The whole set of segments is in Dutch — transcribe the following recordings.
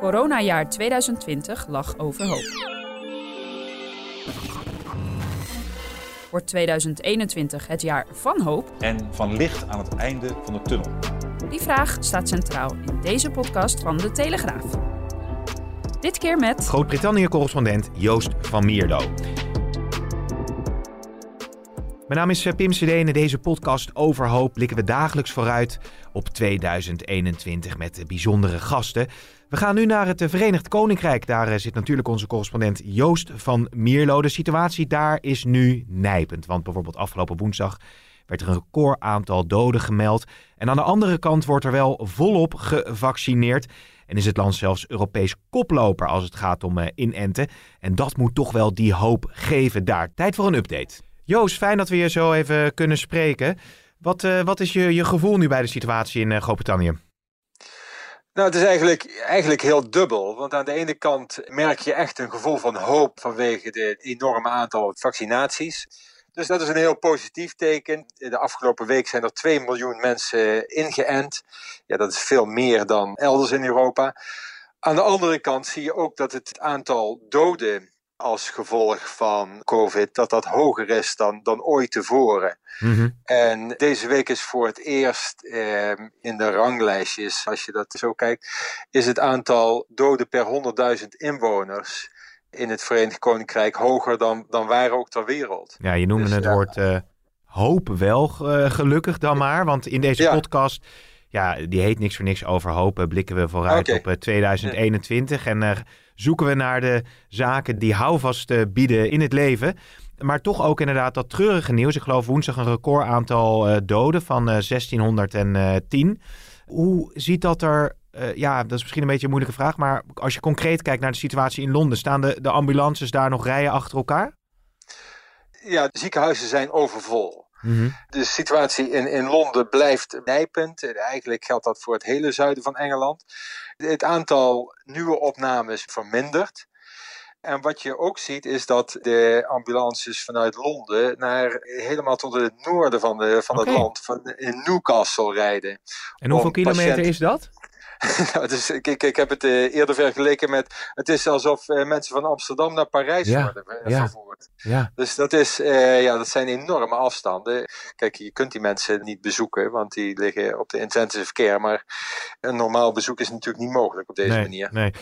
Coronajaar 2020 lag overhoop. Wordt 2021 het jaar van hoop? En van licht aan het einde van de tunnel. Die vraag staat centraal in deze podcast van De Telegraaf. Dit keer met Groot-Brittannië-correspondent Joost van Mierlo. Mijn naam is eh, Pim CD en in deze podcast over hoop blikken we dagelijks vooruit op 2021 met bijzondere gasten. We gaan nu naar het eh, Verenigd Koninkrijk. Daar eh, zit natuurlijk onze correspondent Joost van Mierlo. De situatie daar is nu nijpend. Want bijvoorbeeld afgelopen woensdag werd er een record aantal doden gemeld. En aan de andere kant wordt er wel volop gevaccineerd. En is het land zelfs Europees koploper als het gaat om inenten. En dat moet toch wel die hoop geven daar. Tijd voor een update. Joost, fijn dat we je zo even kunnen spreken. Wat, uh, wat is je, je gevoel nu bij de situatie in uh, Groot-Brittannië? Nou, het is eigenlijk, eigenlijk heel dubbel. Want aan de ene kant merk je echt een gevoel van hoop vanwege het enorme aantal vaccinaties. Dus dat is een heel positief teken. De afgelopen week zijn er 2 miljoen mensen ingeënt. Ja, dat is veel meer dan elders in Europa. Aan de andere kant zie je ook dat het aantal doden als gevolg van COVID, dat dat hoger is dan, dan ooit tevoren. Mhm. En deze week is voor het eerst eh, in de ranglijstjes, als je dat zo kijkt, is het aantal doden per 100.000 inwoners in het Verenigd Koninkrijk hoger dan, dan waar ook ter wereld. Ja, je noemde dus, het woord uh, hoop wel, uh, gelukkig dan maar, want in deze podcast ja, die heet niks voor niks over hopen. Blikken we vooruit op 2021 en uh, zoeken we naar de zaken die houvast uh, bieden in het leven. Maar toch ook inderdaad dat treurige nieuws. Ik geloof woensdag een record aantal doden van 1610. Hoe ziet dat er ja, dat is misschien een beetje een moeilijke vraag. Maar als je concreet kijkt naar de situatie in Londen, staan de, de ambulances daar nog rijen achter elkaar? Ja, de ziekenhuizen zijn overvol. Mhm. De situatie in, in Londen blijft nijpend. Eigenlijk geldt dat voor het hele zuiden van Engeland. Het aantal nieuwe opnames vermindert. En wat je ook ziet is dat de ambulances vanuit Londen naar helemaal tot het noorden van, de, van het land, van, in Newcastle rijden. En hoeveel kilometer is dat? dus, ik, ik, ik heb het uh, eerder vergeleken met. Het is alsof uh, mensen van Amsterdam naar Parijs worden uh, vervoerd. Ja. Dus dat, is, ja, dat zijn enorme afstanden. Kijk, je kunt die mensen niet bezoeken, want die liggen op de intensive care. Maar een normaal bezoek is natuurlijk niet mogelijk op deze manier. Nee.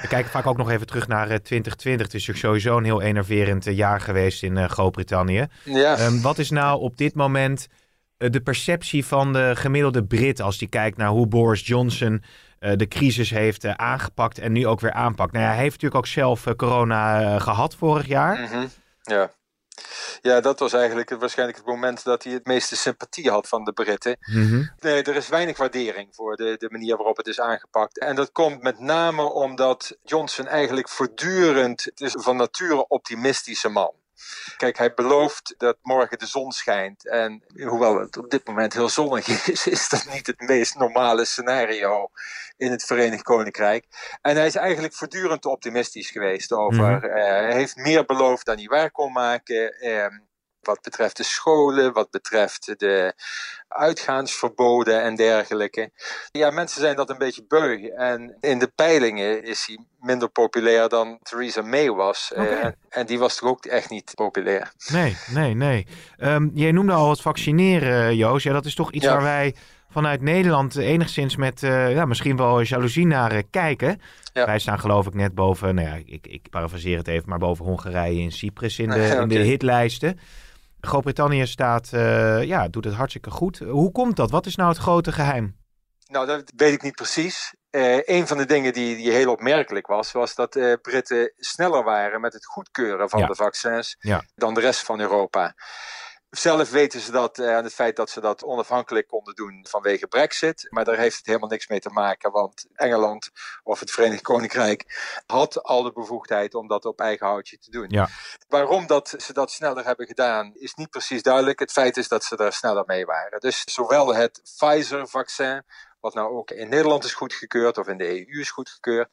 We kijken vaak ook nog even terug naar 2020. Het is sowieso een heel enerverend jaar geweest in Groot-Brittannië. Ja. Um, wat is nou op dit moment eh, de perceptie van de gemiddelde Brit als die kijkt naar hoe Boris Johnson uh, de crisis heeft uh, aangepakt en nu ook weer aanpakt. Nou ja, hij heeft natuurlijk ook zelf uh, corona gehad vorig jaar. Mm -hmm. Ja. Ja, dat was eigenlijk waarschijnlijk het moment dat hij het meeste sympathie had van de Britten. Mm -hmm. Nee, er is weinig waardering voor de, de manier waarop het is aangepakt. En dat komt met name omdat Johnson eigenlijk voortdurend, het is van nature optimistische man. Kijk, hij belooft dat morgen de zon schijnt. En hoewel het op dit moment heel zonnig is, is dat niet het meest normale scenario in het Verenigd Koninkrijk. En hij is eigenlijk voortdurend optimistisch geweest over. Mm hij heeft meer beloofd dan hij waar kon maken. Ehm, wat betreft de scholen, wat betreft de uitgaansverboden en dergelijke. Ja, mensen zijn dat een beetje beu. En in de peilingen is hij minder populair dan Theresa May was. Eh, en, die was toch ook echt niet populair. Nee, nee, nee. Um, jij noemde al het vaccineren, Joost. Ja, dat is toch iets waar wij vanuit Nederland enigszins met uh, ja, misschien wel jaloezie naar uh, kijken. Ja. Wij staan geloof ik net boven, nou ja, ik, ik parafraseer het even, maar boven Hongarije en Cyprus in de, okay. in de hitlijsten. Groot-Brittannië staat, uh, ja, doet het hartstikke goed. Hoe komt dat? Wat is nou het grote geheim? Nou, dat weet ik niet precies. Uh, een van de dingen die, die heel opmerkelijk was, was dat uh, Britten sneller waren met het goedkeuren van ja. de vaccins ja. dan de rest van Europa. Zelf weten ze dat aan het feit dat ze dat onafhankelijk konden doen vanwege Brexit. Maar daar heeft het helemaal niks mee te maken, want Engeland of het Verenigd Koninkrijk had al de bevoegdheid om dat op eigen houtje te doen. Ja. Waarom dat ze dat sneller hebben gedaan, is niet precies duidelijk. Het feit is dat ze daar sneller mee waren. Dus zowel het Pfizer-vaccin wat nou ook in Nederland is goedgekeurd of in de EU is goedgekeurd,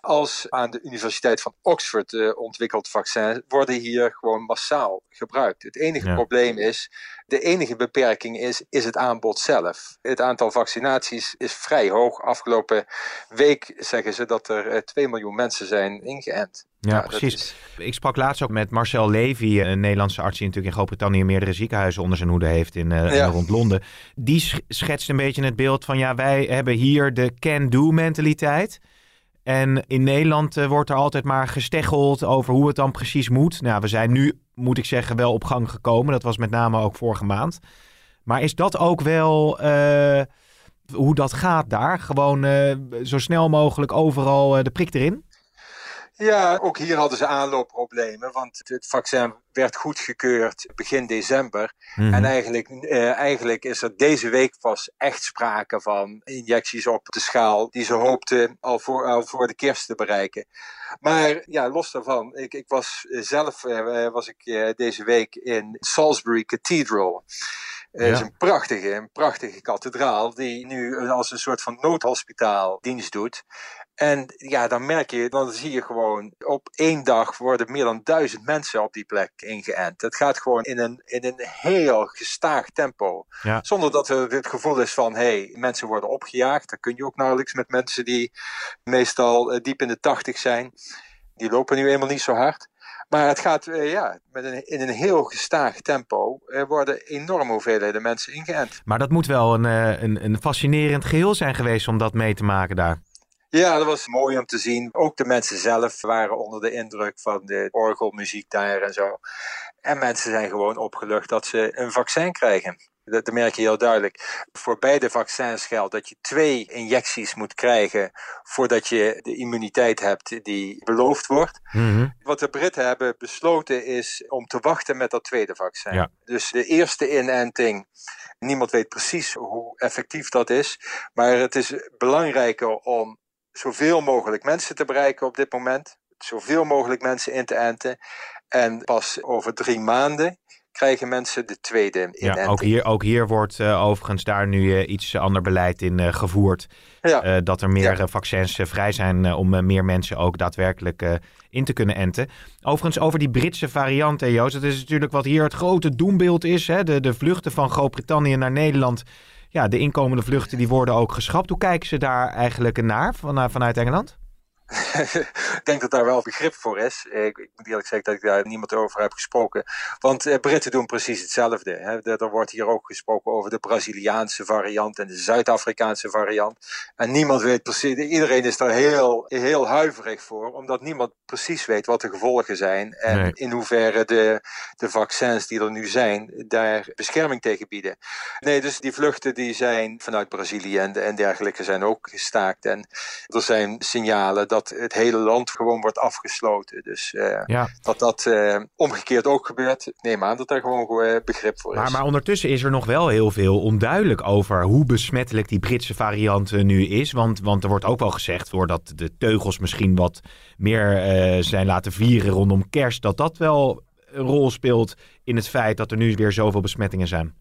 als aan de Universiteit van Oxford uh, ontwikkeld vaccins, worden hier gewoon massaal gebruikt. Het enige probleem is, de enige beperking is, is het aanbod zelf. Het aantal vaccinaties is vrij hoog. Afgelopen week zeggen ze dat er uh, eh, 2 miljoen mensen zijn ingeënt. Ja, precies. Ik sprak laatst ook met Marcel Levy, een Nederlandse arts die natuurlijk in Groot-Brittannië meerdere ziekenhuizen onder zijn hoede heeft in, uh, rond Londen. Die schetst een beetje het beeld van ja, wij hebben hier de can-do mentaliteit. En in Nederland uh, wordt er altijd maar gesteggeld over hoe het dan precies moet. Nou, we zijn nu, moet ik zeggen, wel op gang gekomen. Dat was met name ook vorige maand. Maar is dat ook wel uh, hoe dat gaat daar? Gewoon zo snel mogelijk overal de prik erin? Ja, ook hier hadden ze aanloopproblemen, want het vaccin werd goedgekeurd begin december. Mhm. En eigenlijk, eh, eigenlijk is er deze week pas echt sprake van injecties op de schaal die ze hoopten al voor, al voor de kerst te bereiken. Maar ja, los daarvan, ik, ik was zelf eh, was ik, eh, deze week in Salisbury Cathedral. Het is een prachtige, een prachtige kathedraal die nu als een soort van noodhospitaal dienst doet. En ja, dan merk je, dan zie je gewoon, op één dag worden meer dan duizend mensen op die plek ingeënt. Het gaat gewoon in een, in een heel gestaag tempo. Zonder dat er het gevoel is van, hé, hey, mensen worden opgejaagd. Dat kun je ook nauwelijks met mensen die meestal eh, diep in de tachtig zijn. Die lopen nu eenmaal niet zo hard. Maar het gaat uh, ja, met een, in een heel gestaag tempo. Er worden enorme hoeveelheden mensen ingeënt. Maar dat moet wel een, eh, een, een fascinerend geheel zijn geweest om dat mee te maken daar. Ja, dat was mooi om te zien. Ook de mensen zelf waren onder de indruk van de orgelmuziek daar en zo. En mensen zijn gewoon opgelucht dat ze een vaccin krijgen. Dat merk je heel duidelijk. Voor beide vaccins geldt dat je twee injecties moet krijgen voordat je de immuniteit hebt die beloofd wordt. Mhm. Wat de Britten hebben besloten is om te wachten met dat tweede vaccin. Dus de eerste inenting, niemand weet precies hoe effectief dat is. Maar het is belangrijker om zoveel mogelijk mensen te bereiken op dit moment. Zoveel mogelijk mensen in te enten. En pas over drie maanden krijgen mensen de tweede inenting. Ja, ook hier, ook hier wordt uh, overigens daar nu uh, iets ander beleid in uh, gevoerd. Ja. dat er meer vaccins vrij zijn om meer mensen ook daadwerkelijk in te kunnen enten. Overigens over die Britse variant, Joost. Dat is natuurlijk wat hier het grote doembeeld is. Hè? De, de vluchten van Groot-Brittannië naar Nederland ja, de inkomende vluchten die worden ook geschrapt. Hoe kijken ze daar eigenlijk naar van, vanuit Engeland? ik denk dat daar wel begrip voor is. Ik, ik, moet eerlijk zeggen dat ik daar niemand over heb gesproken. Want eh, Britten doen precies hetzelfde. Hè. Er wordt hier ook gesproken over de Braziliaanse variant en de Zuid-Afrikaanse variant. En niemand weet precies, iedereen is daar heel, heel huiverig voor, omdat niemand precies weet wat de gevolgen zijn. En in hoeverre de, de vaccins die er nu zijn, daar bescherming tegen bieden. Nee, dus die vluchten die zijn vanuit Brazilië en, en dergelijke zijn ook gestaakt. En er zijn signalen dat het hele land gewoon wordt afgesloten. Dus uh, dat dat uh, omgekeerd ook gebeurt, neem aan dat daar gewoon uh, begrip voor is. Maar, maar ondertussen is er nog wel heel veel onduidelijk over hoe besmettelijk die Britse variant nu is. Want, want er wordt ook wel gezegd, voordat de teugels misschien wat meer zijn laten vieren rondom kerst, dat dat wel een rol speelt in het feit dat er nu weer zoveel besmettingen zijn.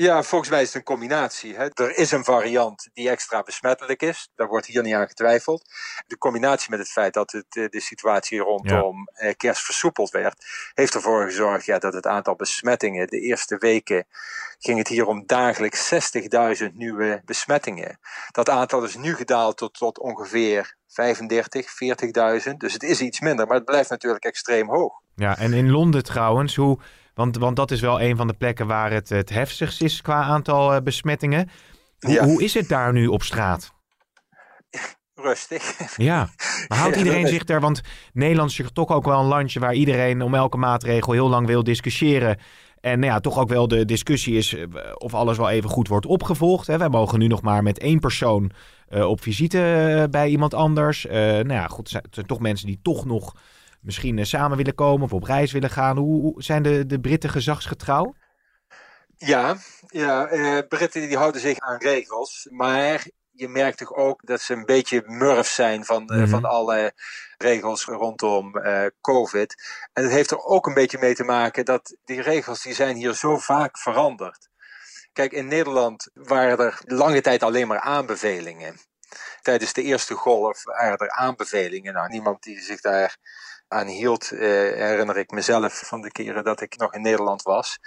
Ja, volgens mij is het een combinatie. Hè. Er is een variant die extra besmettelijk is. Daar wordt hier niet aan getwijfeld. De combinatie met het feit dat het, eh, de situatie rondom ja. Eh, kerst versoepeld werd, heeft ervoor gezorgd ja, dat het aantal besmettingen, de eerste weken, ging het hier om dagelijks 60.000 nieuwe besmettingen. Dat aantal is nu gedaald tot, tot ongeveer 35, 40.000. Dus het is iets minder, maar het blijft natuurlijk extreem hoog. Ja, en in Londen trouwens, hoe want, want dat is wel een van de plekken waar het het heftigst is qua aantal uh, besmettingen. Hoe, hoe is het daar nu op straat? Rustig. Ja, maar houdt iedereen zich daar? Want Nederland is toch ook wel een landje waar iedereen om elke maatregel heel lang wil discussiëren. En nou ja, toch ook wel de discussie is eh, of alles wel even goed wordt opgevolgd. Hè. Wij mogen nu nog maar met één persoon uh, op visite bij iemand anders. Uh, nou ja, goed, het zijn toch mensen die toch nog misschien eh, samen willen komen of op reis willen gaan. Hoe, zijn de, de Britten gezagsgetrouw? Ja, ja uh, Britten die houden zich aan regels, maar je merkt toch ook dat ze een beetje murf zijn van, mm -hmm. van alle regels rondom uh, COVID. En het heeft er ook een beetje mee te maken dat die regels die zijn hier zo vaak veranderd. Kijk, in Nederland waren er lange tijd alleen maar aanbevelingen. Tijdens de eerste golf waren er aanbevelingen. Nou, niemand die zich daar aan hield, eh, herinner ik mezelf van de keren dat ik nog in Nederland was.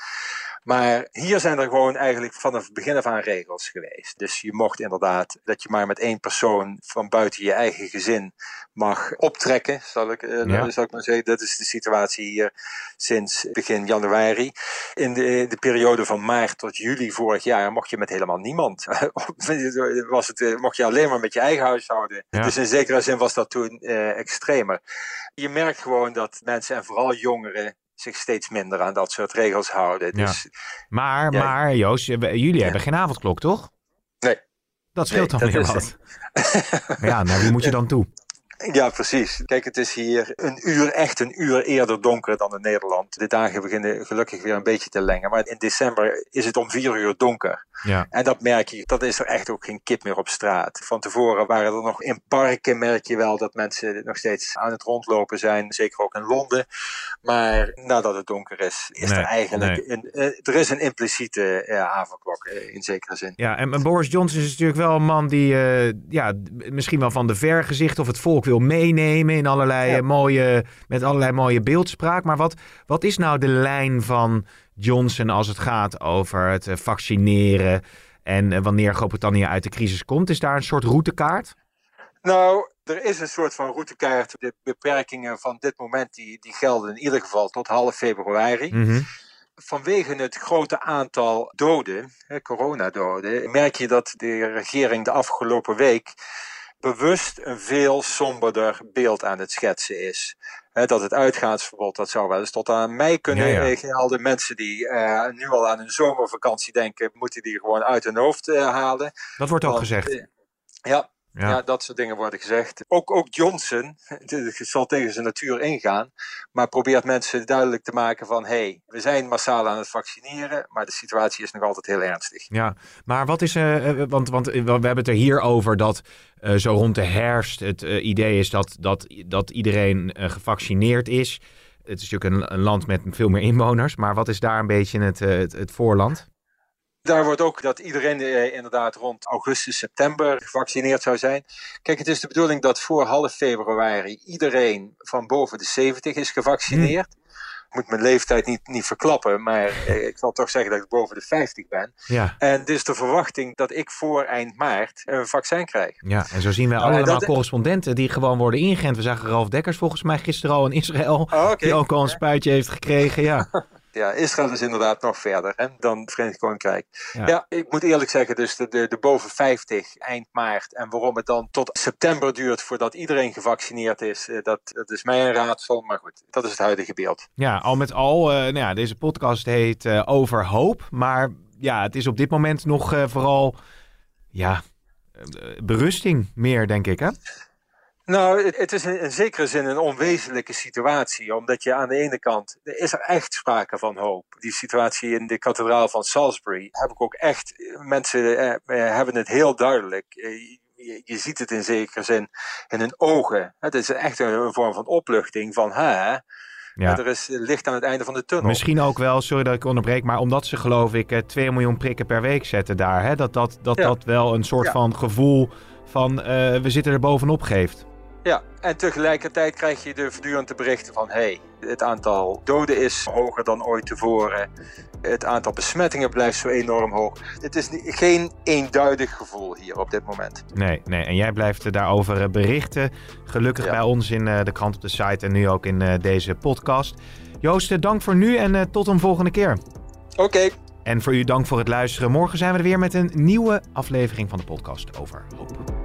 Maar hier zijn er gewoon eigenlijk vanaf het begin af aan regels geweest. Dus je mocht inderdaad dat je maar met één persoon van buiten je eigen gezin mag optrekken, zal ik, uh, ja. zal ik maar zeggen. Dat is de situatie hier sinds begin januari. In de, de periode van maart tot juli vorig jaar mocht je met helemaal niemand. was het, mocht je alleen maar met je eigen huishouden. Ja. Dus in zekere zin was dat toen uh, extremer. Je merkt gewoon dat mensen en vooral jongeren zich steeds minder aan dat soort regels houden. Dus, ja. Maar, ja, maar Joost, jullie ja. hebben geen avondklok, toch? Nee. Dat scheelt nee, dan weer wat. ja, naar wie moet je dan toe? Ja, precies. Kijk, het is hier een uur, echt een uur eerder donker dan in Nederland. De dagen beginnen gelukkig weer een beetje te lengen. Maar in december is het om vier uur donker. Ja. En dat merk je, dat is er echt ook geen kip meer op straat. Van tevoren waren er nog in parken, merk je wel dat mensen nog steeds aan het rondlopen zijn. Zeker ook in Londen. Maar nadat het donker is, is nee, er eigenlijk nee. een, uh, er is een impliciete uh, avondklok uh, in zekere zin. Ja, en Boris Johnson is natuurlijk wel een man die ja, misschien wel van de vergezicht of het volk wil meenemen in allerlei ja. mooie, met allerlei mooie beeldspraak. Maar wat, wat is nou de lijn van Johnson als het gaat over het vaccineren en wanneer Groot-Brittannië uit de crisis komt? Is daar een soort routekaart? Nou, er is een soort van routekaart. De beperkingen van dit moment die, die gelden in ieder geval tot half februari. Mm -hmm. Vanwege het grote aantal doden, coronadoden, merk je dat de regering de afgelopen week bewust een veel somberder beeld aan het schetsen is. He, dat het uitgaansverbod, dat zou wel eens tot aan mei kunnen ja, ja. gelden. Mensen die uh, nu al aan hun zomervakantie denken, moeten die gewoon uit hun hoofd uh, halen. Dat wordt ook gezegd. Uh, ja, ja. ja. dat soort dingen worden gezegd. Ook, ook Johnson zal tegen zijn natuur ingaan, maar probeert mensen duidelijk te maken van hé, hey, we zijn massaal aan het vaccineren, maar de situatie is nog altijd heel ernstig. Ja, maar wat is, uh, want, want we hebben het er hier over dat uh, zo rond de herfst het uh, idee is dat, dat, dat iedereen gevaccineerd is. Het is natuurlijk een, een, land met veel meer inwoners, maar wat is daar een beetje het, het, het voorland? Daar wordt ook dat iedereen eh, inderdaad rond augustus, september gevaccineerd zou zijn. Kijk, het is de bedoeling dat voor half februari iedereen van boven de 70 is gevaccineerd. Hmm. Ik moet mijn leeftijd niet, niet verklappen, maar eh, ik zal toch zeggen dat ik boven de 50 ben. Ja. En het is de verwachting dat ik voor eind maart een vaccin krijg. Ja, en zo zien we allemaal dat... correspondenten die gewoon worden ingeënt. We zagen Ralf Dekkers volgens mij gisteren al in Israël, oh, okay. die ook al een spuitje heeft gekregen. Ja. Ja, Israël is inderdaad nog verder hè, dan het Verenigd Koninkrijk. Ja. ja. ik moet eerlijk zeggen, dus de, de, de, boven 50 eind maart en waarom het dan tot september duurt voordat iedereen gevaccineerd is, dat, dat is mij een raadsel. Maar goed, dat is het huidige beeld. Ja, al met al, uh, nou ja, deze podcast heet uh, Over Hoop. Maar ja, het is op dit moment nog uh, vooral ja, berusting meer, denk ik hè? Nou, het is in, zekere zin een onwezenlijke situatie, omdat je aan de ene kant, er is er echt sprake van hoop. Die situatie in de kathedraal van Salisbury heb ik ook echt, mensen eh, hebben het heel duidelijk. Je, je, ziet het in zekere zin in hun ogen. Het is echt een, een vorm van opluchting van, hè, ja. er is licht aan het einde van de tunnel. Misschien ook wel, sorry dat ik onderbreek, maar omdat ze geloof ik 2 miljoen prikken per week zetten daar. Hè? Dat dat, dat, ja. dat wel een soort ja. van gevoel van uh, we zitten er bovenop geeft. Ja, en tegelijkertijd krijg je de voortdurende berichten van... hey, het aantal doden is hoger dan ooit tevoren. Het aantal besmettingen blijft zo enorm hoog. Het is geen eenduidig gevoel hier op dit moment. Nee, nee. en jij blijft daarover berichten. Gelukkig ja. bij ons in de krant op de site en nu ook in deze podcast. Joost, dank voor nu en tot een volgende keer. Oké. Okay. En voor u dank voor het luisteren. Morgen zijn we er weer met een nieuwe aflevering van de podcast over hoop.